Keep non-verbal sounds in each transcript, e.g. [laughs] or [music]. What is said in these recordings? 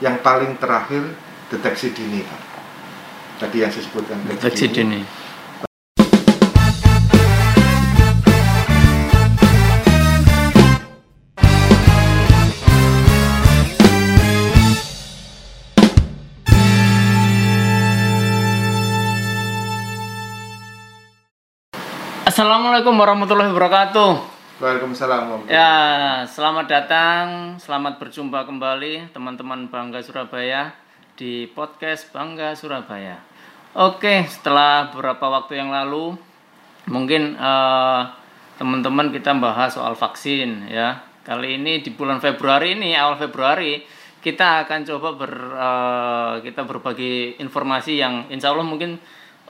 yang paling terakhir deteksi dini Pak. Tadi yang saya sebutkan Deteksi dini. Assalamualaikum warahmatullahi wabarakatuh. Waalaikumsalam. Ya, selamat datang, selamat berjumpa kembali teman-teman Bangga Surabaya di podcast Bangga Surabaya. Oke, setelah beberapa waktu yang lalu, mungkin eh, teman-teman kita bahas soal vaksin ya. Kali ini di bulan Februari ini, awal Februari, kita akan coba ber eh, kita berbagi informasi yang insya Allah mungkin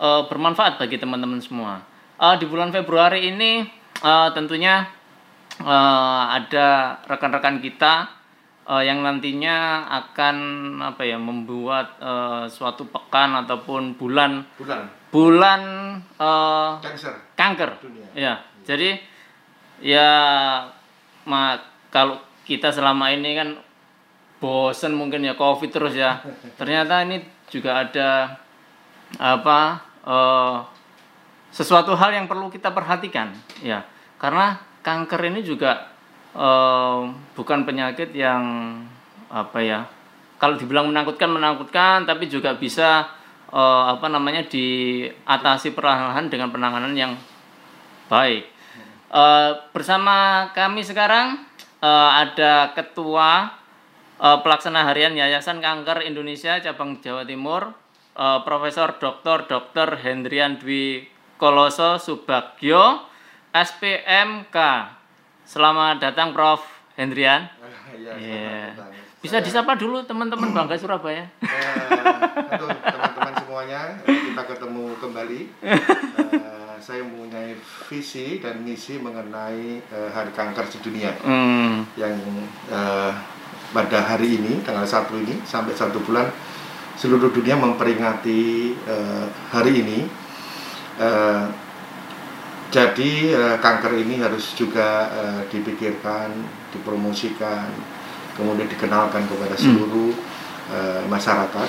eh, bermanfaat bagi teman-teman semua. Eh, di bulan Februari ini eh, tentunya eh, ada rekan-rekan kita eh, yang nantinya akan apa ya membuat eh, suatu pekan ataupun bulan Bulan bulan eh, cancer kanker. dunia. Ya, jadi ya ma kalau kita selama ini kan bosen mungkin ya covid terus ya. [laughs] Ternyata ini juga ada apa eh, sesuatu hal yang perlu kita perhatikan ya. Karena kanker ini juga eh, bukan penyakit yang apa ya. Kalau dibilang menakutkan menakutkan tapi juga bisa eh, apa namanya diatasi perlahan-lahan dengan penanganan yang baik. Eh, bersama kami sekarang eh, ada ketua eh, pelaksana harian Yayasan Kanker Indonesia cabang Jawa Timur, eh, Profesor Dr. Dr. Hendrian Dwi Koloso Subagyo, SPMK. Selamat datang Prof. Hendrian. [laughs] Ya, Iya. selamat datang. Bisa disapa dulu teman-teman Bangga Surabaya. Eh, teman-teman semuanya, kita ketemu kembali. Eh, saya mempunyai visi dan misi mengenai eh, Hari Kanker Sedunia Hmm. yang eh, pada hari ini tanggal 1 ini sampai satu bulan seluruh dunia memperingati eh, hari ini. Jadi eh, kanker ini harus juga eh, dipikirkan, dipromosikan, kemudian dikenalkan kepada seluruh eh, masyarakat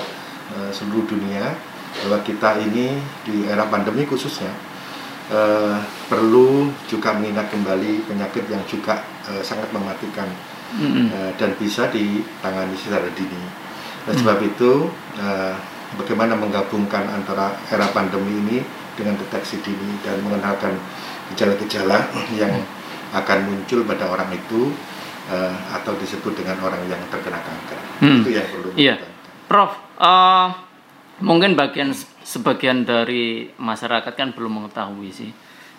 eh, seluruh dunia bahwa kita ini di era pandemi khususnya eh, perlu juga mengingat kembali penyakit yang juga eh, sangat mematikan Mm-mm. eh, dan bisa ditangani secara dini. Oleh sebab itu, eh, bagaimana menggabungkan antara era pandemi ini dengan deteksi dini dan mengenalkan gejala-gejala yang akan muncul pada orang itu eh, atau disebut dengan orang yang terkena kanker. Hmm. Itu yang perlu Iya. Prof, eh, mungkin bagian sebagian dari masyarakat kan belum mengetahui sih,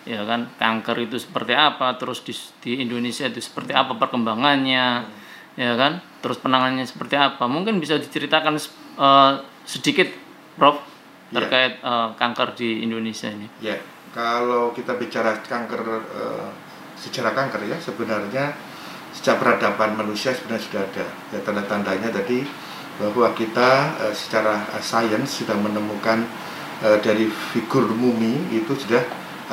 ya kan kanker itu seperti apa, terus di, di Indonesia itu seperti apa perkembangannya, ya kan, terus penanganannya seperti apa. Mungkin bisa diceritakan eh, sedikit, Prof, Iya. terkait eh, kanker di Indonesia ini. Ya, kalau kita bicara kanker eh, sejarah kanker ya sebenarnya sejak peradaban manusia sebenarnya sudah ada ya tanda-tandanya tadi bahwa kita eh, secara eh, sains sudah menemukan eh, dari figur mumi itu sudah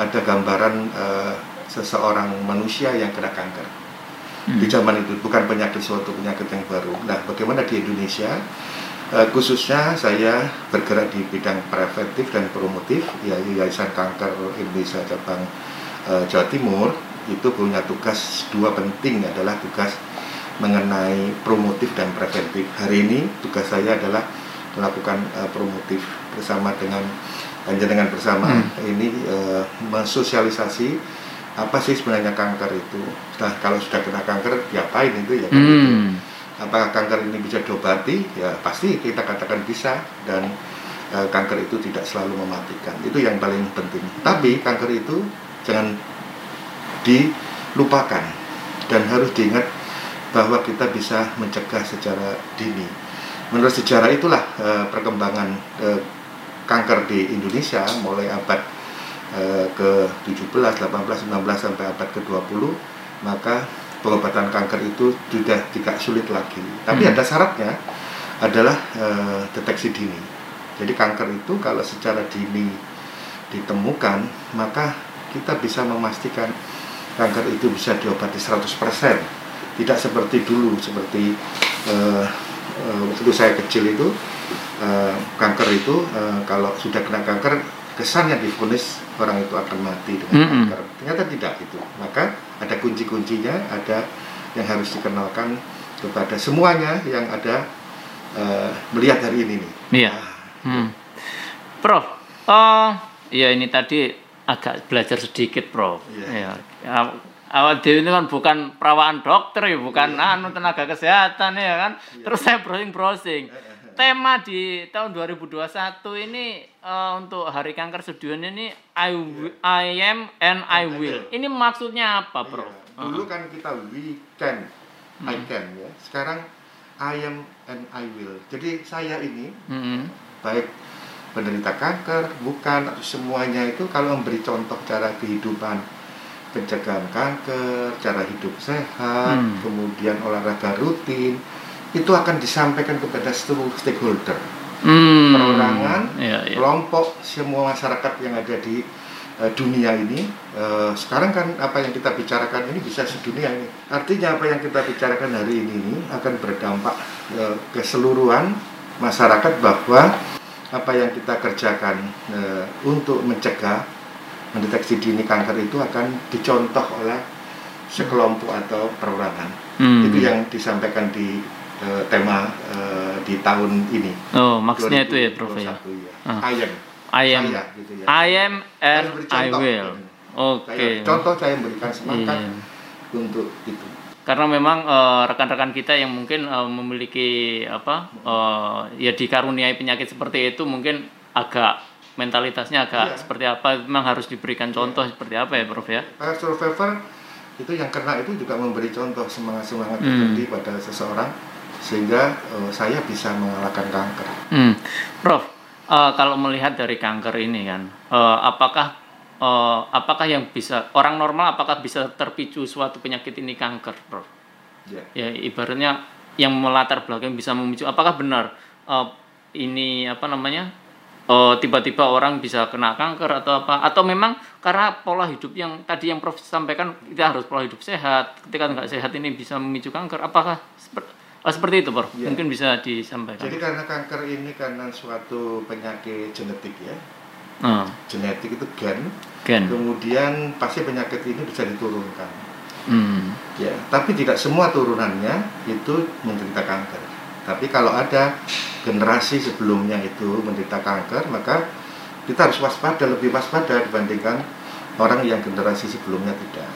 ada gambaran eh, seseorang manusia yang kena kanker di zaman itu bukan penyakit suatu penyakit yang baru. Nah, bagaimana di Indonesia? Eh, khususnya saya bergerak di bidang preventif dan promotif, ya Yayasan Kanker Indonesia cabang eh, Jawa Timur itu punya tugas dua penting adalah tugas mengenai promotif dan preventif. Hari ini tugas saya adalah melakukan eh, promotif bersama dengan dengan bersama ini eh, mensosialisasi apa sih sebenarnya kanker itu. Nah, kalau sudah kena kanker diapain itu ya kan gitu. Apakah kanker ini bisa diobati? Ya pasti kita katakan bisa dan eh, kanker itu tidak selalu mematikan. Itu yang paling penting. Tapi kanker itu jangan dilupakan dan harus diingat bahwa kita bisa mencegah secara dini. Menurut sejarah itulah eh, perkembangan eh, kanker di Indonesia mulai abad eh, ke-17, 18, 19 sampai abad ke-20 maka pengobatan kanker itu sudah tidak sulit lagi. Tapi Hmm. ada syaratnya adalah eh, deteksi dini. Jadi kanker itu kalau secara dini ditemukan, maka kita bisa memastikan kanker itu bisa diobati 100%. Tidak seperti dulu, seperti eh, eh, waktu saya kecil itu eh, kanker itu eh, kalau sudah kena kanker kesannya difonis orang itu akan mati dengan Mm-mm. kanker. Ternyata tidak itu. Maka ada kunci-kuncinya, ada yang harus dikenalkan kepada semuanya yang ada eh, melihat hari ini nih. Iya. Hmm. Prof, oh, ya ini tadi agak belajar sedikit, Prof. Iya. Ya. Aw- Awal dewi ini kan bukan perawatan dokter ya, bukan anu tenaga kesehatan ya kan. Terus saya browsing-browsing. Tema di tahun 2021 ini eh, untuk Hari Kanker Sedunia ini I, wi- I am and I will. Ini maksudnya apa, Prof? Iya. Dulu kan kita we can, I Hmm. can ya. Sekarang I am and I will. Jadi saya ini Mm-mm. baik penderita kanker, bukan atau semuanya itu kalau memberi contoh cara kehidupan pencegahan kanker, cara hidup sehat, Hmm. kemudian olahraga rutin, itu akan disampaikan kepada seluruh stakeholder, Hmm. perorangan, Iya, iya. kelompok, semua masyarakat yang ada di eh, dunia ini. Eh, sekarang kan apa yang kita bicarakan ini bisa sedunia ini. Artinya apa yang kita bicarakan hari ini, ini akan berdampak eh, keseluruhan masyarakat bahwa apa yang kita kerjakan eh, untuk mencegah mendeteksi dini kanker itu akan dicontoh oleh sekelompok atau perorangan. Hmm. Itu yang disampaikan di eh, tema eh, di tahun ini. Oh, maksudnya itu ya, Prof ya. 2021, ya. Ah. I am. I am Saya, gitu ya. I am and I will. Oke. Saya- contoh saya memberikan semangat Iya. untuk itu. Karena memang eh, rekan-rekan kita yang mungkin eh, memiliki apa eh, ya dikaruniai penyakit seperti itu mungkin agak mentalitasnya agak Iya. seperti apa memang harus diberikan contoh seperti apa ya Prof ya. Para survivor itu yang kena itu juga memberi contoh semangat-semangat Hmm. pada seseorang sehingga eh, saya bisa mengalahkan kanker. Hmm. Prof, eh, kalau melihat dari kanker ini kan, eh, apakah eh, apakah yang bisa orang normal apakah bisa terpicu suatu penyakit ini kanker, Prof? Ya. Ya ibaratnya yang melatar belakang bisa memicu. Apakah benar eh, ini apa namanya? tiba-tiba orang bisa kena kanker atau apa? Atau memang karena pola hidup yang tadi yang Prof sampaikan kita harus pola hidup sehat. Ketika nggak sehat ini bisa memicu kanker. Apakah eh, seperti itu, Prof? Ya. Mungkin bisa disampaikan. Jadi karena kanker ini karena suatu penyakit genetik ya. Ah, Genetik itu gen, gen. kemudian pasti penyakit ini bisa diturunkan. Hmm. Ya, tapi tidak semua turunannya itu menderita kanker. Tapi kalau ada generasi sebelumnya itu menderita kanker, maka kita harus waspada, lebih waspada dibandingkan orang yang generasi sebelumnya tidak.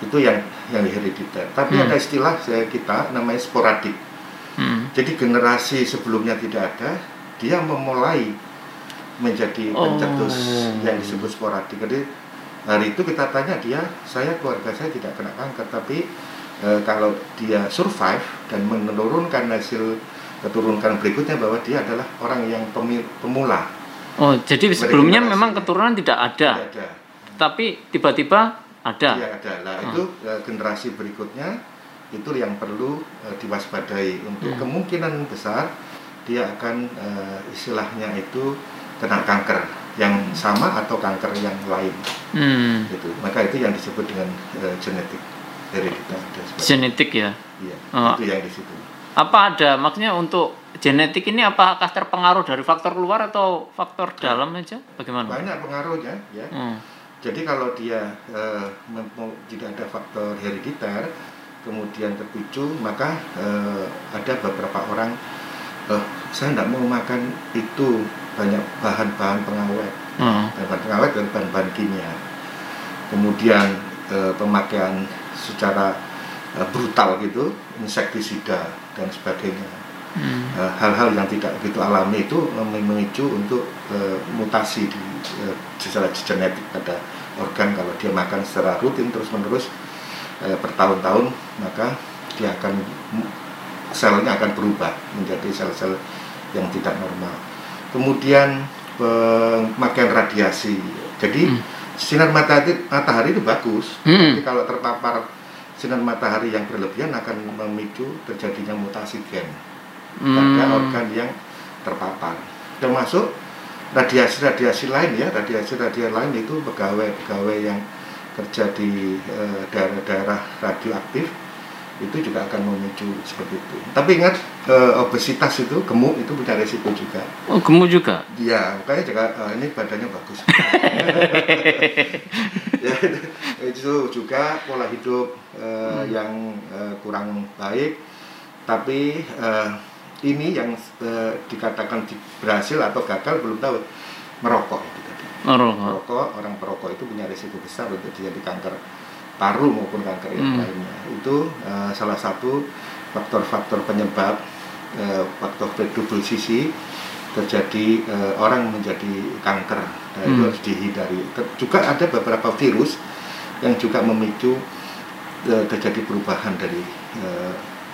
Itu yang yang herediter. Tapi Hmm. ada istilah saya kita namanya sporadik. Hmm. Jadi generasi sebelumnya tidak ada, dia memulai menjadi Oh. pencetus yang disebut sporadik. Jadi hari itu kita tanya dia, saya keluarga saya tidak kena kanker, tapi eh, kalau dia survive dan menurunkan hasil keturunan berikutnya bahwa dia adalah orang yang pemula. Oh, jadi sebelumnya memang keturunan tidak ada, Tidak ada. tapi tiba-tiba ada. Dia ada. Nah, Hmm. itu eh, generasi berikutnya itu yang perlu eh, diwaspadai untuk Hmm. kemungkinan besar dia akan eh, istilahnya itu kena kanker yang sama atau kanker yang lain Hmm. gitu. Maka itu yang disebut dengan eh, genetik hereditas. Genetik ya. Iya, Oh. itu yang di situ. Apa ada maksudnya untuk genetik ini apakah terpengaruh dari faktor luar atau faktor dalam aja? Bagaimana? Banyak pengaruhnya ya. Hmm. Jadi kalau dia eh, tidak ada faktor herediter, kemudian terpicu, maka eh, ada beberapa orang, eh, saya tidak mau makan itu banyak bahan-bahan pengawet, Hmm. bahan pengawet dan bahan-bahan kimia. Kemudian eh, pemakaian secara eh, brutal gitu, insektisida dan sebagainya. Hmm. Hal-hal yang tidak begitu alami itu mem- memicu untuk eh, mutasi di eh, secara genetik pada organ kalau dia makan secara rutin terus menerus bertahun-tahun maka dia akan selnya akan berubah menjadi sel-sel yang tidak normal kemudian pemakaian radiasi jadi Hmm. sinar matahari, matahari itu bagus Hmm. tapi kalau terpapar sinar matahari yang berlebihan akan memicu terjadinya mutasi gen pada Hmm. organ yang terpapar. Termasuk radiasi-radiasi lain ya, radiasi-radiasi lain itu pegawai-pegawai yang kerja di eh, daerah-daerah radioaktif itu juga akan memicu seperti itu. Tapi ingat eh, obesitas itu gemuk itu punya resiko juga. Oh, gemuk juga. Iya, makanya juga eh, ini badannya bagus. [laughs] [laughs] ya, itu juga pola hidup eh, yang kurang baik. Tapi ini yang eh, dikatakan di- berhasil atau gagal belum tahu merokok itu tadi. Merokok. Merokok orang perokok itu punya risiko besar untuk terjadi kanker paru maupun kanker yang Hmm. lainnya. Itu eh, salah satu faktor-faktor penyebab eh, faktor double sisi terjadi eh, orang menjadi kanker. Nah, itu Hmm. harus dihindari. Ter- Juga ada beberapa virus yang juga memicu terjadi perubahan dari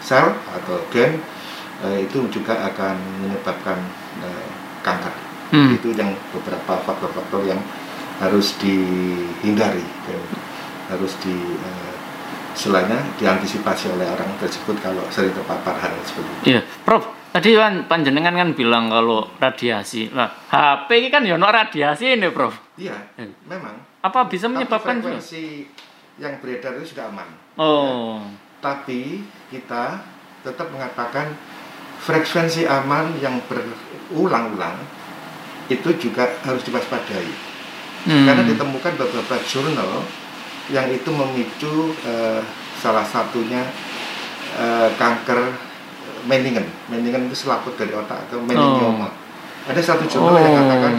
sel atau gen eh, itu juga akan menyebabkan eh, kanker Hmm. itu yang beberapa faktor-faktor yang harus dihindari dan harus di eh, istilahnya diantisipasi oleh orang tersebut kalau sering terpapar hal seperti itu. Iya, Prof. Tadi kan panjenengan kan bilang kalau radiasi. Lah, HP ini kan ya radiasi ini, Prof. Iya, Hmm. memang. Apa bisa Tapi menyebabkan juga? frekuensi yang beredar itu sudah aman. Oh. Tapi kita tetap mengatakan frekuensi aman yang berulang-ulang itu juga harus diwaspadai. Hmm. karena ditemukan beberapa jurnal yang itu memicu eh, salah satunya eh, kanker meningen. Meningen itu selaput dari otak atau meningioma. Ada satu jurnal yang mengatakan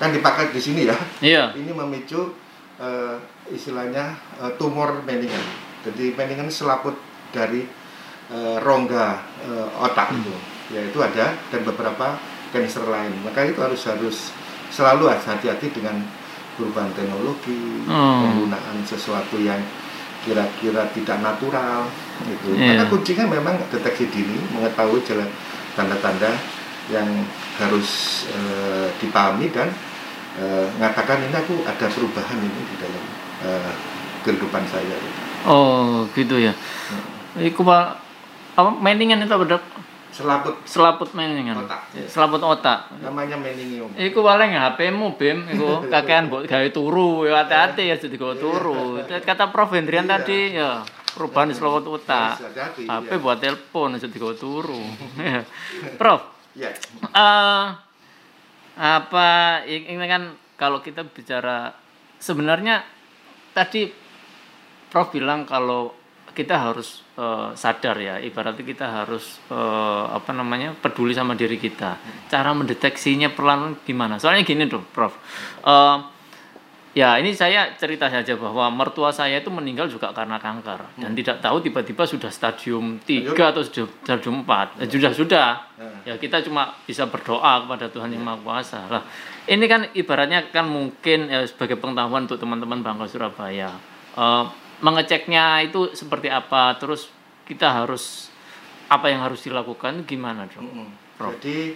kan dipakai di sini ya. Iya. Ini memicu eh, istilahnya eh, tumor meningen. Jadi meningen selaput dari eh, rongga eh, otak itu. Ya itu ada dan beberapa cancer lain. Maka itu harus harus selalu hati-hati dengan perubahan teknologi, Oh. penggunaan sesuatu yang kira-kira tidak natural gitu. Iya. Maka kuncinya memang deteksi dini, mengetahui jalan tanda-tanda yang harus eh, dipahami dan eh, mengatakan ini aku ada perubahan ini di dalam eh, kehidupan saya. Oh, gitu ya. Iku Pak apa meningan itu Dok? Selaput Selaput meningan. Otak. Selaput otak. namanya meningium. Iku paling HP-mu Bim, iku [laughs] kakean mbok gawe turu, ya hati-hati ya jadi gawe turu. Kata Prof Hendrian Iya. tadi ya perubahan di selaput otak. Hati-hati, HP iya. buat telepon jadi gawe turu. Prof, Ya, eh apa ini kan kalau kita bicara sebenarnya tadi Prof bilang kalau kita harus eh, sadar ya. Ibaratnya kita harus eh, apa namanya peduli sama diri kita. Cara mendeteksinya perlahan gimana? Soalnya gini tuh Prof. Eh, ya ini saya cerita saja bahwa mertua saya itu meninggal juga karena kanker. Dan tidak tahu tiba-tiba sudah stadium 3 atau stadium 4 Eh, sudah sudah. Ya kita cuma bisa berdoa kepada Tuhan yang Maha Kuasa. Lah ini kan ibaratnya kan mungkin ya, sebagai pengetahuan untuk teman-teman bangsa Surabaya. Eh, mengeceknya itu seperti apa terus kita harus apa yang harus dilakukan gimana dong Mm-mm. Prof. Jadi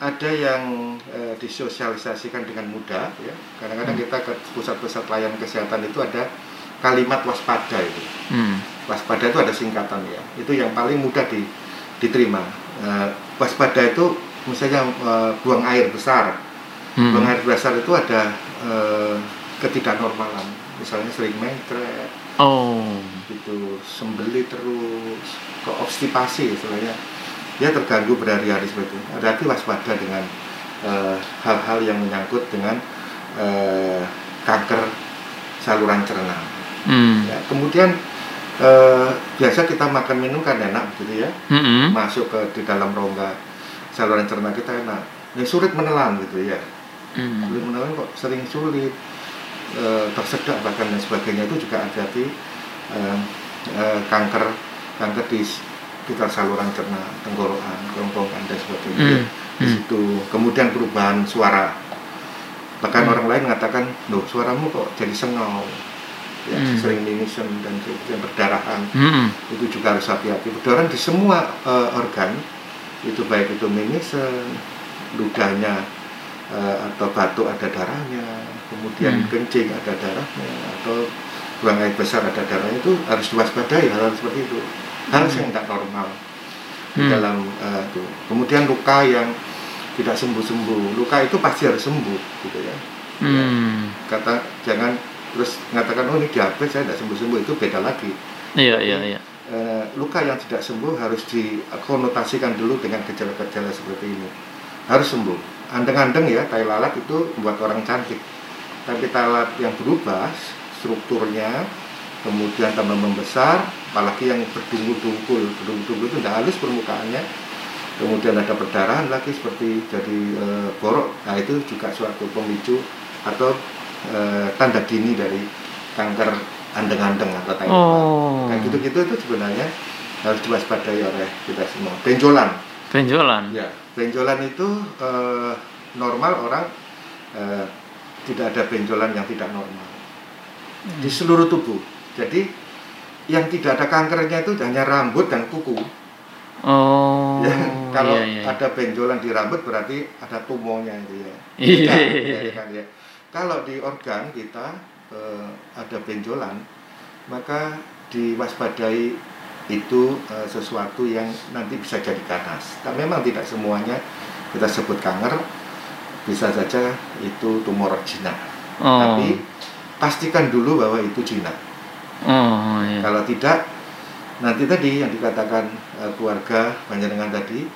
ada yang eh, disosialisasikan dengan mudah ya. Kadang-kadang kita ke pusat-pusat layanan kesehatan itu ada kalimat waspada itu. hmm. Waspada itu ada singkatan ya. Itu yang paling mudah di, diterima. Eh, waspada itu misalnya eh, buang air besar. Hmm. Buang air besar itu ada eh, ketidaknormalan. Misalnya sering mencret, oh. Gitu sembeli terus. Ke obstipasi istilahnya. Dia terganggu berhari-hari seperti itu. Hati waspada dengan eh, hal-hal yang menyangkut dengan eh, kanker saluran cerna. Hmm. ya, kemudian eh, biasa kita makan minum kan enak gitu ya. Hmm. masuk ke di dalam rongga saluran cerna kita enak. Yang sulit menelan gitu ya. Hmm. sulit menelan kok sering sulit eh, tersedak bahkan dan sebagainya itu juga hati-hati eh, eh, kanker kanker di sekitar saluran cerna tenggorokan kerongkongan dan sebagainya Hmm, di hmm. situ kemudian perubahan suara bahkan Hmm. orang lain mengatakan loh suaramu kok jadi sengau ya, Hmm. sering mimisan dan kemudian perdarahan Hmm. itu juga harus hati-hati perdarahan di semua eh, organ itu baik itu mimisan ludahnya atau batuk ada darahnya kemudian Hmm. kencing ada darahnya atau buang air besar ada darahnya itu harus diwaspadai hal, -hal seperti itu hal yang tidak normal di Hmm. dalam eh, itu kemudian luka yang tidak sembuh-sembuh luka itu pasti harus sembuh gitu ya Hmm. kata jangan terus mengatakan oh ini diabetes saya tidak sembuh-sembuh itu beda lagi Iya, iya, iya. eh, luka yang tidak sembuh harus dikonotasikan dulu dengan gejala-gejala seperti ini harus sembuh andeng-andeng ya tai lalat itu membuat orang cantik tapi tai lalat yang berubah strukturnya kemudian tambah membesar apalagi yang berdungkul-dungkul. Berdungkul-dungkul itu tidak halus permukaannya. Kemudian ada perdarahan lagi seperti jadi e, borok. Nah itu juga suatu pemicu atau e, tanda dini dari kanker andeng-andeng atau tai Oh. kayak gitu-gitu itu sebenarnya harus diwaspadai oleh kita semua. Benjolan. Benjolan. ya benjolan itu e, normal orang e, tidak ada benjolan yang tidak normal di seluruh tubuh jadi yang tidak ada kankernya itu hanya rambut dan kuku Oh. Ya, kalau iya, iya. ada benjolan di rambut berarti ada tumornya itu ya. Iya. Beda, ya kan, ya. Kalau di organ kita eh, ada benjolan, maka diwaspadai itu eh, sesuatu yang nanti bisa jadi ganas. Tapi memang tidak semuanya kita sebut kanker, bisa saja itu tumor jinak. Oh. Tapi pastikan dulu bahwa itu jinak. Oh, iya. Kalau tidak, nanti tadi yang dikatakan eh, keluarga panjenengan tadi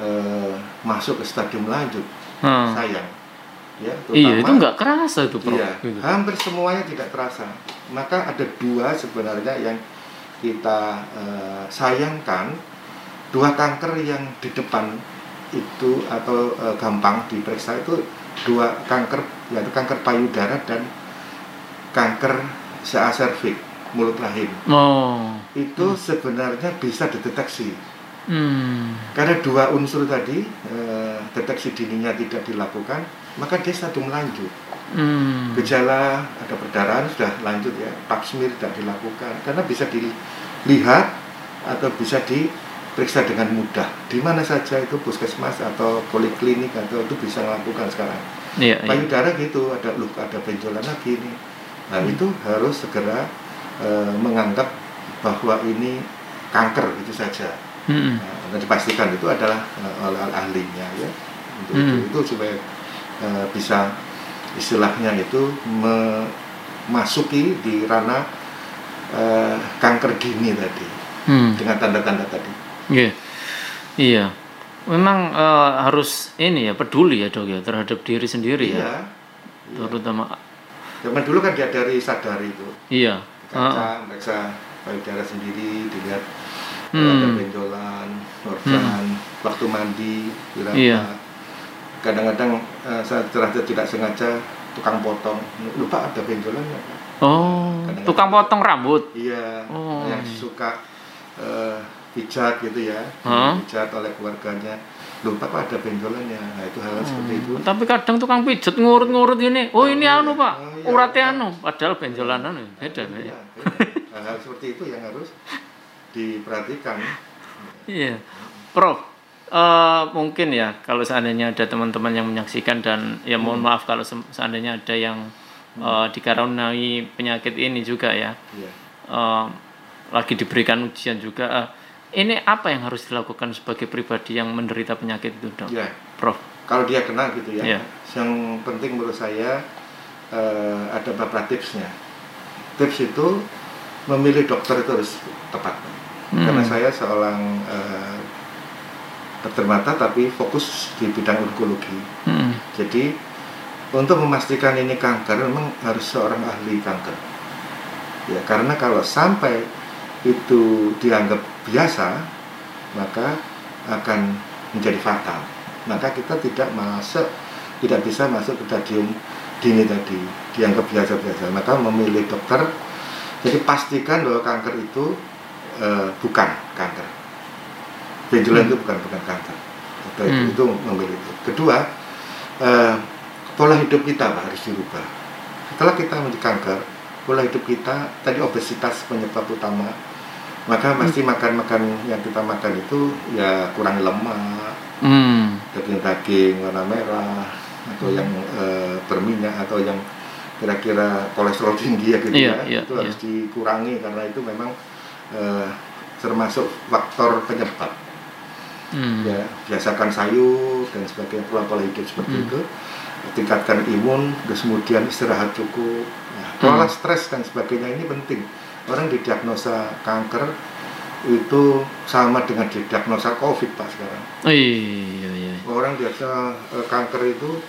eh, masuk ke stadium lanjut, Hmm. sayang. Ya, Iya, itu terutama- nggak kerasa itu, Bro. Iya, Gitu. hampir semuanya tidak terasa. Maka ada dua sebenarnya yang kita eh, sayangkan, dua kanker yang di depan itu atau eh, gampang diperiksa itu dua kanker yaitu kanker payudara dan kanker CA cervix mulut rahim. Oh. Itu sebenarnya bisa dideteksi Hmm. karena dua unsur tadi eh, deteksi dininya tidak dilakukan, maka dia stadium lanjut. Hmm. gejala ada perdarahan sudah lanjut ya pap smear tidak dilakukan karena bisa dilihat atau bisa diperiksa dengan mudah di mana saja itu puskesmas atau poliklinik atau itu bisa melakukan sekarang Iya, iya. payudara gitu ada loh ada benjolan lagi nih nah itu harus segera eh, menganggap bahwa ini kanker itu saja Hmm. Nah, dan dipastikan itu adalah eh, oleh ahlinya ya untuk itu, Hmm. itu supaya eh, bisa istilahnya itu memasuki di ranah eh, kanker dini tadi Hmm. dengan tanda-tanda tadi. Iya. Iya. Memang eh, harus ini ya peduli ya dok ya terhadap diri sendiri ya, Iya. Iya. terutama Zaman dulu kan diadari sadari itu iya. kaca meriksa payudara sendiri dilihat Hmm. ada benjolan organ waktu mandi berapa Iya. kadang-kadang saat terasa tidak sengaja tukang potong lupa ada benjolannya Oh, Kadang-kadang- tukang potong rambut. iya Oh. yang suka eh, pijat gitu ya Hah? pijat oleh keluarganya pak ada benjolannya nah itu hal, -hal seperti itu Tapi kadang tukang pijet ngurut-ngurut ini. Oh, ini iya. anu, Pak. Oh, iya. Uratnya anu, padahal benjolan anu beda. Iya, beda. beda. hal-hal seperti itu yang harus diperhatikan Iya. Prof, eh, mungkin ya kalau seandainya ada teman-teman yang menyaksikan dan ya mohon maaf kalau se- seandainya ada yang eh, dikaruniai penyakit ini juga ya. Iya. eh, lagi diberikan ujian juga. eh, ini apa yang harus dilakukan sebagai pribadi yang menderita penyakit itu, Dok? Ya, Prof. kalau dia kena gitu ya. Iya. Yang penting menurut saya eh, ada beberapa tipsnya. Tips itu memilih dokter itu harus tepat. Hmm. Karena saya seorang eh, dokter mata tapi fokus di bidang onkologi. Hmm. Jadi untuk memastikan ini kanker memang harus seorang ahli kanker. Ya, karena kalau sampai itu dianggap biasa, maka akan menjadi fatal. Maka kita tidak masuk, tidak bisa masuk ke stadium dini tadi, dianggap biasa-biasa. Maka memilih dokter, jadi pastikan bahwa kanker itu eh, bukan kanker. Benjolan itu bukan bukan kanker. Atau itu, Hmm. itu memilih itu. Kedua, eh, pola hidup kita Pak, harus dirubah. Setelah kita menjadi kanker, pola hidup kita tadi obesitas penyebab utama. Maka pasti makan-makan yang kita makan itu ya kurang lemak, Hmm. daging-daging warna merah atau yang eh, berminyak atau yang kira-kira kolesterol tinggi ya gitu Iya, ya iya, itu harus dikurangi karena itu memang eh, termasuk faktor penyebab Hmm. ya biasakan sayur dan sebagainya pola-pola hidup seperti Hmm. itu tingkatkan imun terus kemudian istirahat cukup kelola Hmm. stres dan sebagainya ini penting orang didiagnosa kanker itu sama dengan diagnosa COVID Pak sekarang. Oh, iya iya. Orang biasa eh, kanker itu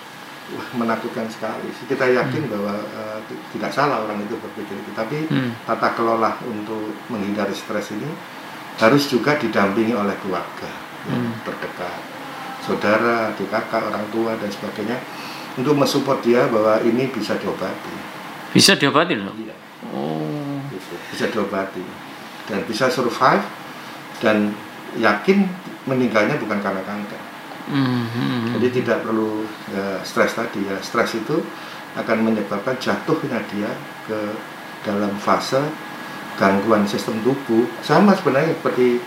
wah, menakutkan sekali. Kita yakin bahwa eh, ti- tidak salah orang itu berpikir itu, tapi Hmm. tata kelola untuk menghindari stres ini harus juga didampingi oleh keluarga Hmm. terdekat, saudara, adik kakak, orang tua dan sebagainya untuk mensupport dia bahwa ini bisa diobati. Bisa diobati loh. Iya. Oh. Gitu. bisa diobati dan bisa survive dan yakin meninggalnya bukan karena kanker. Hmm, hmm, Jadi tidak perlu ya, stres tadi ya. Stres itu akan menyebabkan jatuhnya dia ke dalam fase gangguan sistem tubuh. Sama sebenarnya seperti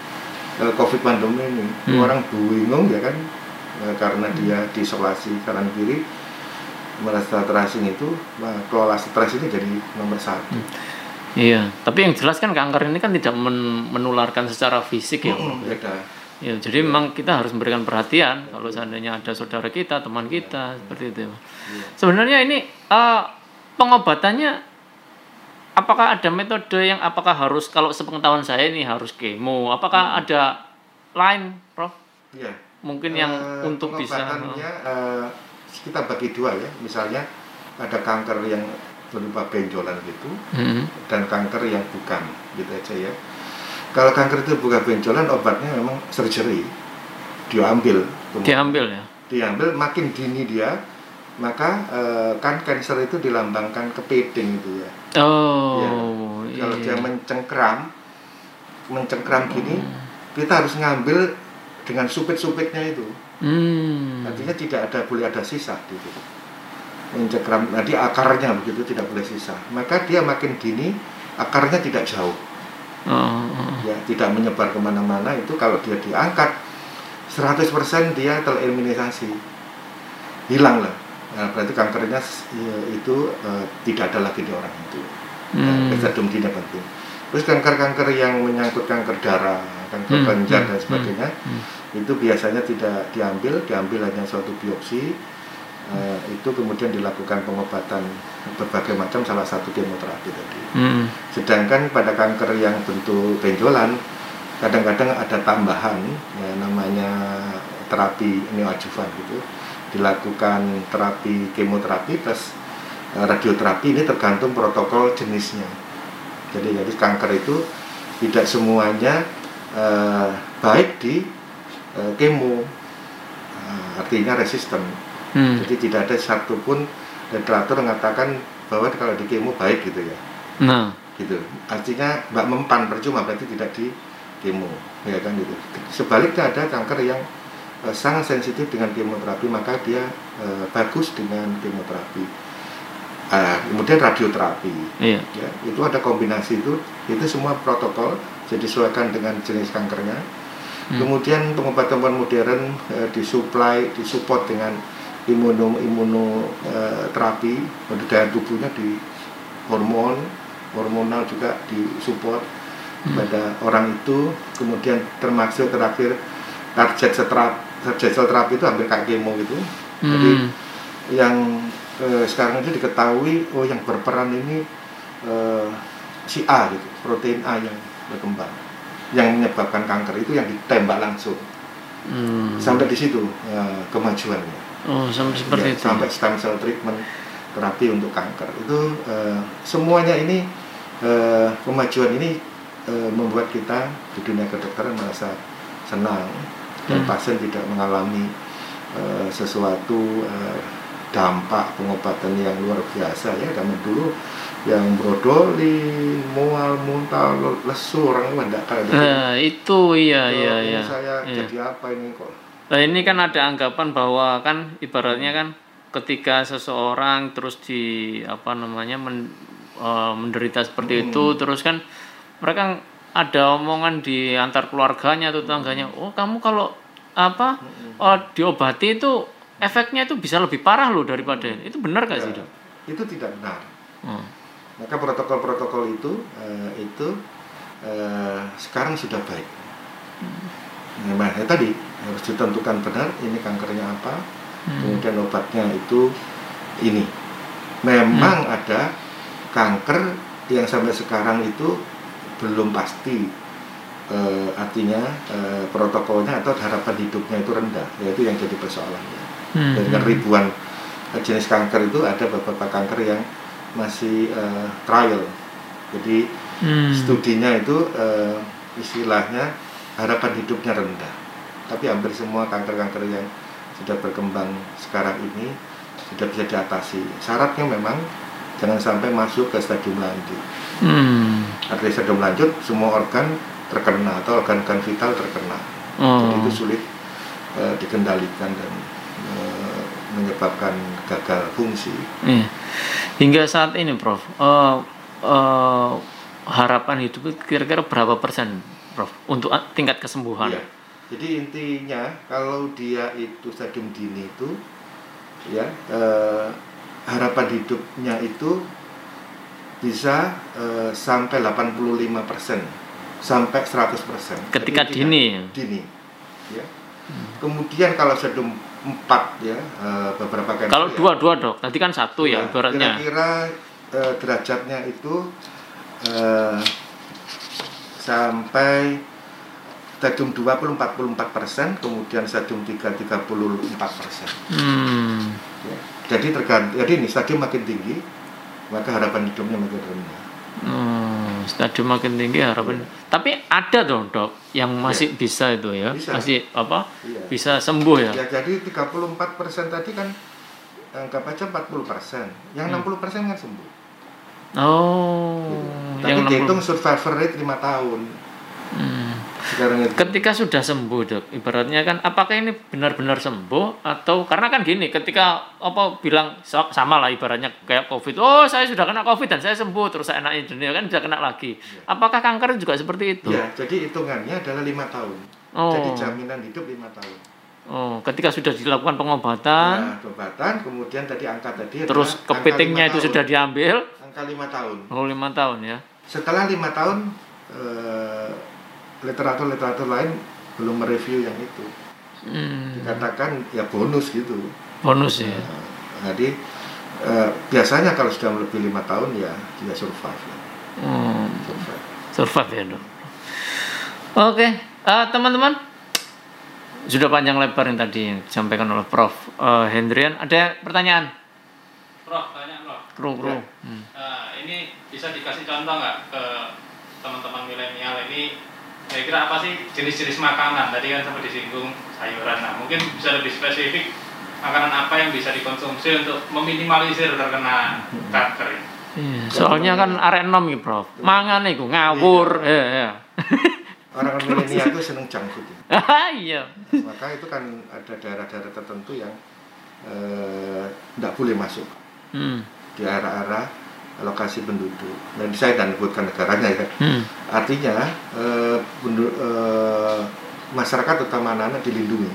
eh, COVID pandemi ini. Hmm. Orang bingung ya kan eh, karena dia diisolasi kanan kiri merasa terasing itu, nah, kelola stres ini jadi nomor satu. Iya, tapi yang jelas kan kanker ini kan tidak men- menularkan secara fisik ya. Mm, beda. Ya, jadi memang kita harus memberikan perhatian kalau seandainya ada saudara kita, teman kita seperti itu. ya. Sebenarnya ini eh, pengobatannya apakah ada metode yang apakah harus kalau sepengetahuan saya ini harus kemo? Apakah ada lain, Prof? Iya. Mungkin yang Eh, untuk bisa eh, kita bagi dua ya misalnya ada kanker yang berupa benjolan gitu Hmm, dan kanker yang bukan gitu aja ya. Kalau kanker itu bukan benjolan obatnya memang surgery. Diambil. Diambil ya. diambil makin dini dia maka eh, kan kanker itu dilambangkan kepiting itu ya. Oh, kalau dia iya. mencengkram mencengkram gini kita harus ngambil dengan supit-supitnya itu. Hmm. Artinya tidak ada boleh ada sisa di situ. Mencekram, nanti akarnya begitu tidak boleh sisa. Maka dia makin dini akarnya tidak jauh, Oh, ya tidak menyebar ke mana-mana. Itu kalau dia diangkat 100% dia tereliminasi, hilang lah. Nah, berarti kankernya ya, itu eh, tidak ada lagi di orang itu. Hmm. Nah, Stadium dini penting. Terus kanker-kanker yang menyangkut kanker darah, kanker Hmm, hmm, dan sebagainya, hmm. itu biasanya tidak diambil, diambil hanya suatu biopsi. Eh, itu kemudian dilakukan pengobatan berbagai macam, salah satu kemoterapi tadi. Hmm. Sedangkan pada kanker yang bentuk benjolan, kadang-kadang ada tambahan, ya, namanya terapi neoadjuvan gitu. Dilakukan terapi kemoterapi plus eh, radioterapi ini tergantung protokol jenisnya. Jadi jadi kanker itu tidak semuanya eh, baik di eh, kemo, artinya resisten. Hmm. Jadi tidak ada satupun literatur mengatakan bahwa kalau di kemo baik gitu ya. Nah, gitu. Artinya mbak mempan percuma berarti tidak di kemo. Ya kan gitu. Sebaliknya ada kanker yang eh, sangat sensitif dengan kemoterapi maka dia eh, bagus dengan kemoterapi. Ah, kemudian radioterapi. Iya. ya itu ada kombinasi itu. Itu semua protokol jadi disesuaikan dengan jenis kankernya. Hmm. kemudian pengobatan modern eh, disuplai disupport dengan imuno imunoterapi untuk daya tubuhnya di hormon hormonal juga disupport Hmm. pada orang itu kemudian termasuk terakhir target setrap target sel terapi itu hampir kayak kemo gitu jadi Hmm. yang eh, sekarang itu diketahui oh yang berperan ini eh, si A gitu protein A yang berkembang yang menyebabkan kanker itu yang ditembak langsung Hmm. sampai di situ eh, kemajuannya Oh, sampai seperti Ya, itu. sampai stem cell treatment terapi untuk kanker itu eh, semuanya ini eh, kemajuan ini eh, membuat kita di dunia kedokteran merasa senang dan Hmm. pasien tidak mengalami eh, sesuatu eh, dampak pengobatan yang luar biasa ya zaman dulu yang brodoli, mual, muntah, lesu orang itu tidak kayak gitu. Nah, itu iya iya iya. Saya Iya. jadi apa ini kok? Nah, ini kan ada anggapan bahwa kan ibaratnya kan ketika seseorang terus di apa namanya men- eh, menderita seperti itu terus kan mereka ada omongan di antar keluarganya atau tetangganya, "Oh, kamu kalau apa oh, diobati itu efeknya itu bisa lebih parah loh daripada ini." itu benar gak sih, Ya, Dok? itu tidak benar. Hmm. Maka protokol-protokol itu eh, itu eh, sekarang sudah baik. Nah, ya tadi harus ditentukan benar ini kankernya apa, Hmm. kemudian obatnya itu ini. Memang Hmm. ada kanker yang sampai sekarang itu belum pasti eh, artinya eh, protokolnya atau harapan hidupnya itu rendah, yaitu yang jadi persoalannya. Hmm. Dari kan ribuan eh, jenis kanker itu ada beberapa kanker yang masih eh, trial, jadi Hmm. studinya itu eh, istilahnya harapan hidupnya rendah. Tapi hampir semua kanker-kanker yang sudah berkembang sekarang ini sudah bisa diatasi. Syaratnya memang jangan sampai masuk ke stadium lanjut. Hmm. Artinya stadium lanjut semua organ terkena atau organ-organ vital terkena. Oh. Jadi itu sulit eh, dikendalikan dan eh, menyebabkan gagal fungsi. Iya. Hingga saat ini, Prof, eh, eh, harapan hidup kira-kira berapa persen, Prof, untuk a- tingkat kesembuhan? Iya. Jadi intinya kalau dia itu stadium dini itu ya eh, harapan hidupnya itu bisa eh, sampai 85% sampai 100%. Ketika Jadi dini. Dini. Ya. Kemudian kalau stadium 4 ya eh, beberapa kanker Kalau ya, dua-dua dok, tadi kan satu ya Ya, ibaratnya. Kira-kira eh, derajatnya itu eh, sampai stadium 2 44 persen, kemudian stadium 3 34 persen. Hmm. Ya. Jadi tergantung. Jadi ini stadium makin tinggi, maka harapan hidupnya makin rendah. Hmm, stadium makin tinggi harapan. Tapi ada dong dok yang masih bisa itu ya. Bisa. masih apa? Iya. Bisa sembuh ya. Ya jadi 34 persen tadi kan anggap aja 40 persen, yang Hmm. 60 persen kan sembuh. Oh, Tapi yang 60 dihitung survivor rate 5 tahun. Hmm. Sekarang itu. Ketika sudah sembuh dok, ibaratnya kan apakah ini benar-benar sembuh atau karena kan gini, ketika apa bilang sama lah ibaratnya kayak covid, oh saya sudah kena covid dan saya sembuh terus saya enaknya dunia kan sudah kena lagi. Apakah kanker juga seperti itu? Ya, jadi hitungannya adalah lima tahun. Oh. Jadi jaminan hidup lima tahun. Oh, ketika sudah dilakukan pengobatan, Nah, pengobatan, kemudian tadi angka tadi terus kepitingnya itu sudah diambil, angka lima tahun. oh lima tahun ya. Setelah lima tahun, eh, literatur-literatur lain belum mereview yang itu. Hmm, Dikatakan ya bonus gitu. bonus ya. Nah, jadi eh, biasanya kalau sudah lebih lima tahun ya dia survive. ya. Hmm, Survive. survive ya dok. Oke, eh, teman-teman, sudah panjang lebar yang tadi yang disampaikan oleh Prof. Eh, Hendrian, ada pertanyaan? Prof, tanya Prof. Kru, kru. Ya. Hmm. Nah, ini bisa dikasih contoh nggak ke teman-teman milenial ini kira-kira apa sih jenis-jenis makanan tadi kan sempat disinggung sayuran nah mungkin bisa lebih spesifik makanan apa yang bisa dikonsumsi untuk meminimalisir terkena kanker ini Iya, soalnya kan arek enom iki, Prof. Mangan iku ngawur, ya ya. [laughs] Orang milenial itu seneng junk food. ya. Ah, iya. Maka itu kan ada daerah-daerah tertentu yang tidak boleh masuk Hmm. di arah-arah lokasi penduduk. Dan saya dan sebutkan negaranya ya. Hmm. Artinya eh, eh, masyarakat terutama anak-anak dilindungi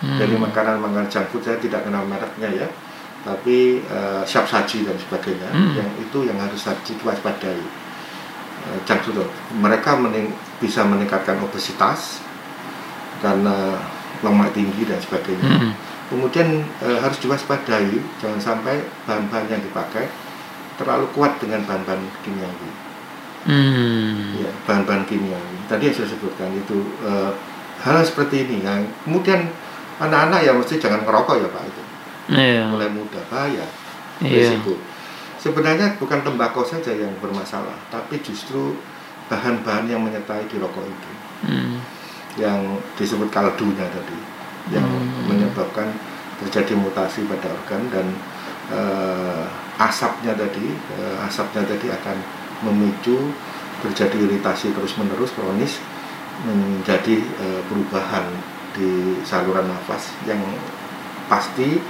Hmm. dari makanan-makanan junk food. Saya tidak kenal mereknya ya, tapi eh, siap saji dan sebagainya. Hmm. Yang itu yang harus diwaspadai. Eh, junk food mereka mening- bisa meningkatkan obesitas karena lemak tinggi dan sebagainya. Hmm. Kemudian eh, harus diwaspadai, jangan sampai bahan-bahan yang dipakai terlalu kuat dengan bahan-bahan kimiawi. Hmm. Ya, bahan-bahan kimiawi. Tadi yang saya sebutkan itu eh, hal seperti ini. Yang kemudian anak-anak ya mesti jangan merokok ya pak itu. Iya. Mulai muda bahaya, risiko. Sebenarnya bukan tembakau saja yang bermasalah, tapi justru bahan-bahan yang menyertai di rokok itu, Hmm. yang disebut kaldunya tadi, yang Hmm. menyebabkan terjadi mutasi pada organ dan eh, asapnya tadi, eh, asapnya tadi akan memicu terjadi iritasi terus-menerus kronis menjadi eh, perubahan di saluran nafas yang pasti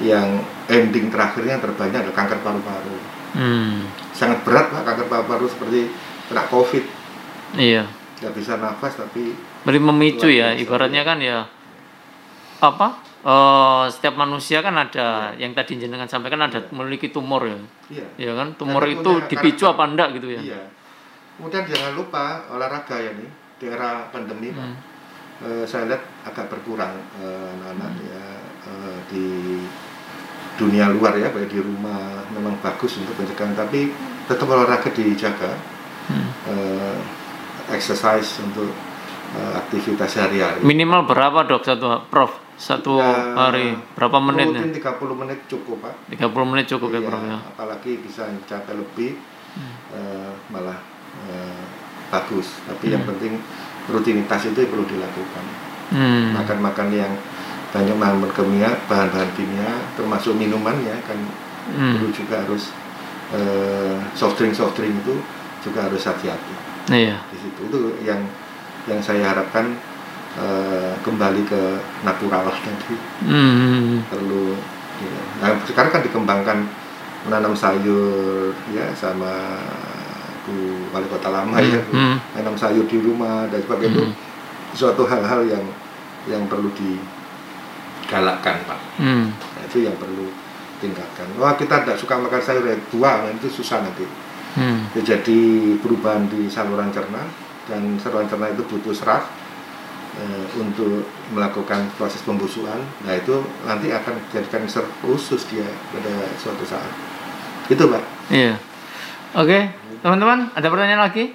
yang ending terakhirnya terbanyak adalah kanker paru-paru. Hmm. Sangat berat pak kanker paru-paru seperti kena covid, Iya. nggak bisa nafas tapi Beri memicu ya, ibaratnya kan ya apa? Eh, setiap manusia kan ada yang tadi jenengan sampaikan ada memiliki tumor ya. iya. Ya kan, tumor Dan itu dipicu karakter. apa enggak gitu ya. Iya. Kemudian jangan lupa olahraga ya nih di era pandemi pak. Hmm. Eh, saya lihat agak berkurang eh, anak-anak ya eh, di dunia luar ya baik di rumah memang bagus untuk pencegahan tapi tetap olahraga dijaga Hmm. Eh, exercise untuk eh, aktivitas sehari-hari. Minimal berapa dok satu Prof satu Ya, hari berapa menit ya? Rutin 30 menit cukup pak. 30 menit cukup ya Iya, Prof ya. apalagi bisa mencapai lebih Hmm. eh, malah eh, bagus. Tapi yang Hmm. penting rutinitas itu perlu dilakukan. Hmm. Makan-makan yang banyak mengandung kimia, bahan-bahan kimia, termasuk minuman ya kan Hmm. perlu juga harus eh, soft drink soft drink itu juga harus hati-hati Iya. di situ itu yang yang saya harapkan eh, kembali ke natural tadi Hmm. perlu ya. nah sekarang kan dikembangkan menanam sayur ya sama Bu Wali Kota Lama ya Bu. Hmm. menanam sayur di rumah dan sebagainya itu Hmm. suatu hal-hal yang yang perlu digalakkan Pak Hmm. Nah, itu yang perlu tingkatkan wah kita tidak suka makan sayur ya buang itu susah nanti Hmm. Ya, jadi perubahan di saluran cerna dan saluran cerna itu butuh serat eh, untuk melakukan proses pembusukan nah itu nanti akan dijadikan serat khusus dia pada suatu saat itu pak Iya. Oke, teman-teman, ada pertanyaan lagi?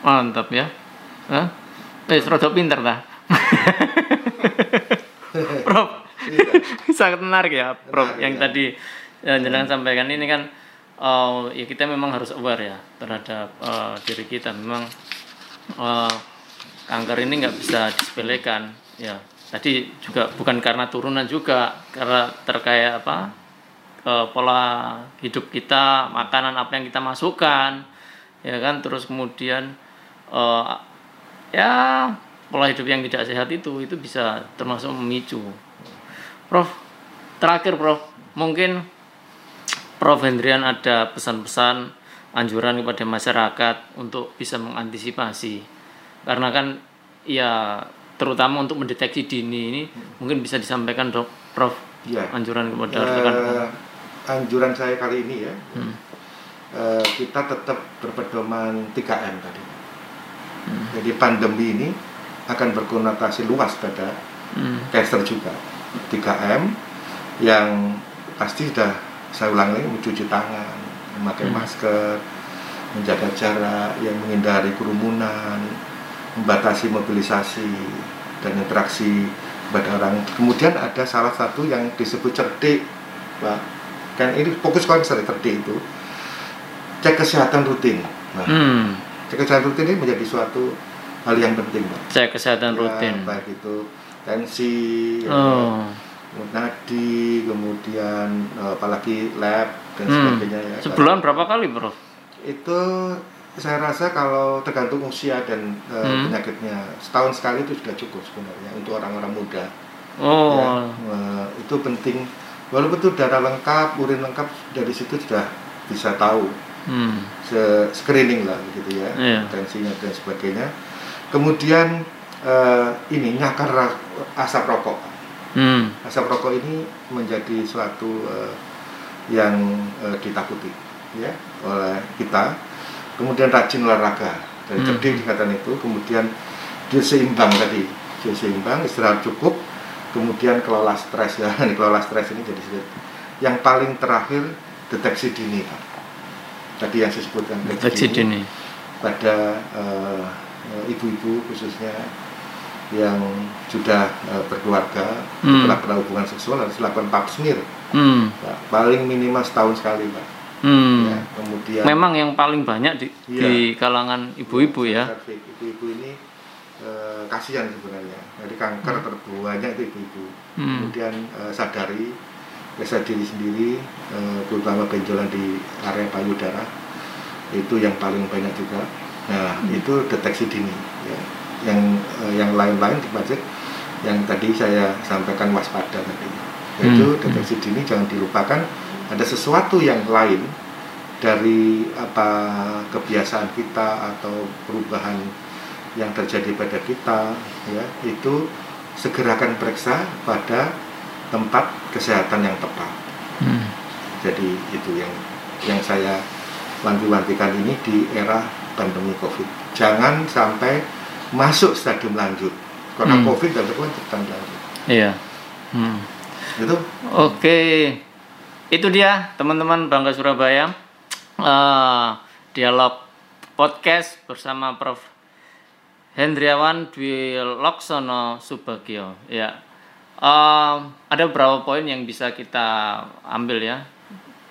Mantap ya. Hah? Eh, rodok pinter dah. [laughs] Prof, [laughs] sangat menarik ya, Prof. Menarik, yang ya. tadi eh, jenengan sampaikan ini kan, eh, ya kita memang harus aware ya terhadap eh, diri kita. Memang eh, kanker ini nggak bisa disepelekan. Ya, tadi juga bukan karena turunan juga, karena terkait apa? eh, pola hidup kita, makanan apa yang kita masukkan, ya kan, terus kemudian eh, ya pola hidup yang tidak sehat itu itu bisa termasuk memicu. Prof, terakhir Prof, mungkin Prof Hendrian ada pesan-pesan anjuran kepada masyarakat untuk bisa mengantisipasi, karena kan ya terutama untuk mendeteksi dini ini mungkin bisa disampaikan dok Prof ya anjuran kepada Eh, rekan-rekan. anjuran saya kali ini ya Hmm. eh, kita tetap berpedoman 3M tadi Hmm. jadi pandemi ini akan berkonotasi luas pada Hmm. juga 3M yang pasti sudah saya ulang lagi mencuci tangan memakai Hmm. masker menjaga jarak yang menghindari kerumunan membatasi mobilisasi dan interaksi kepada orang kemudian ada salah satu yang disebut cerdik Pak kan ini fokus konser cerdik itu cek kesehatan rutin nah, Hmm. cek kesehatan rutin ini menjadi suatu hal yang penting Pak Cek kesehatan Ya, rutin. baik itu tensi ya, Oh. nadi kemudian eh, apalagi lab dan Hmm. sebagainya ya Sebulan berapa kali, Prof? itu saya rasa kalau tergantung usia dan eh, Hmm. penyakitnya setahun sekali itu sudah cukup sebenarnya untuk orang-orang muda Oh. ya. Eh, itu penting walaupun itu darah lengkap urin lengkap dari situ sudah bisa tahu Hmm. se- screening lah gitu ya Iya. tensinya dan sebagainya kemudian eh, ini nyakar asap rokok Hmm. asap rokok ini menjadi suatu eh, yang eh, ditakuti ya oleh kita kemudian rajin olahraga dari Hmm. cerdik dikatakan itu kemudian dia seimbang tadi dia seimbang istirahat cukup kemudian kelola stres ya [laughs] kelola stres ini jadi sulit yang paling terakhir deteksi dini Pak. tadi yang saya sebutkan Deteksi dini. pada eh, eh, ibu-ibu khususnya yang sudah eh, berkeluarga Hmm. setelah pernah hubungan seksual harus dilakukan pap smear Hmm. Pak. paling minimal setahun sekali pak Hmm. ya, kemudian Memang yang paling banyak di, Iya. di kalangan ibu-ibu ya. Cervix. ibu-ibu ini eh, kasihan sebenarnya jadi kanker terbanyak itu ibu-ibu Hmm. kemudian eh, sadari periksa diri sendiri eh, terutama benjolan di area payudara itu yang paling banyak juga nah Hmm. itu deteksi dini ya. yang eh, yang lain-lain termasuk yang tadi saya sampaikan waspada tadi yaitu Hmm. deteksi dini jangan dilupakan ada sesuatu yang lain dari apa kebiasaan kita atau perubahan yang terjadi pada kita ya itu segerakan periksa pada tempat kesehatan yang tepat Hmm. jadi itu yang yang saya wanti-wantikan ini di era pandemi covid jangan sampai masuk stadium lanjut karena Hmm. covid dan stadium lanjut Iya. Hmm. Itu Oke, itu dia teman-teman Bangga Surabaya. Eh, dialog podcast bersama Prof. Hendriawan Dwi Loksono Subagio. Ya, Em, ada beberapa poin yang bisa kita ambil ya,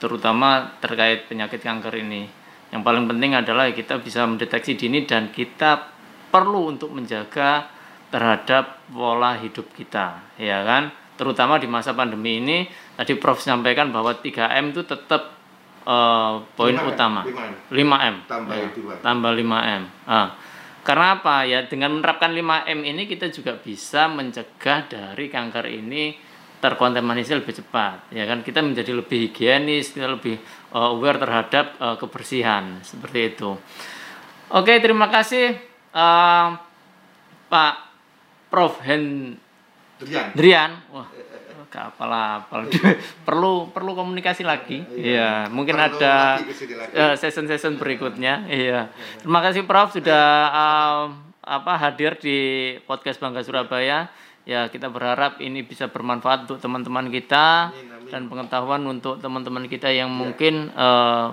terutama terkait penyakit kanker ini. Yang paling penting adalah kita bisa mendeteksi dini dan kita perlu untuk menjaga terhadap pola hidup kita, ya kan? Terutama di masa pandemi ini, tadi Prof sampaikan bahwa 3M itu tetap eh, poin 5M, utama. 5M. 5M. Tambah Ya, dua. Tambah 5M. Ah. Karena apa? Ya dengan menerapkan 5M ini kita juga bisa mencegah dari kanker ini terkontaminasi lebih cepat. Ya kan kita menjadi lebih higienis, kita lebih uh, aware terhadap uh, kebersihan seperti itu. Oke, terima kasih uh, Pak Prof Drian. Hendrian. Wah, gak apal-apal. [laughs] perlu perlu komunikasi lagi. Iya, mungkin Perlu ada eh, season-season berikutnya. Iya. Terima kasih Prof sudah um, apa hadir di podcast Bangga Surabaya. Ya, kita berharap ini bisa bermanfaat untuk teman-teman kita Amin, amin. dan pengetahuan untuk teman-teman kita yang mungkin eh,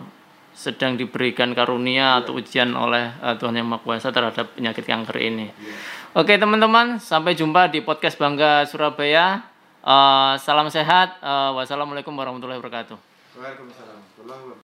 sedang diberikan karunia atau ujian oleh eh, Tuhan Yang Maha Kuasa terhadap penyakit kanker ini. Oke teman-teman, sampai jumpa di podcast Bangga Surabaya. Eh, salam sehat. Eh, wassalamualaikum warahmatullahi wabarakatuh. Waalaikumsalam.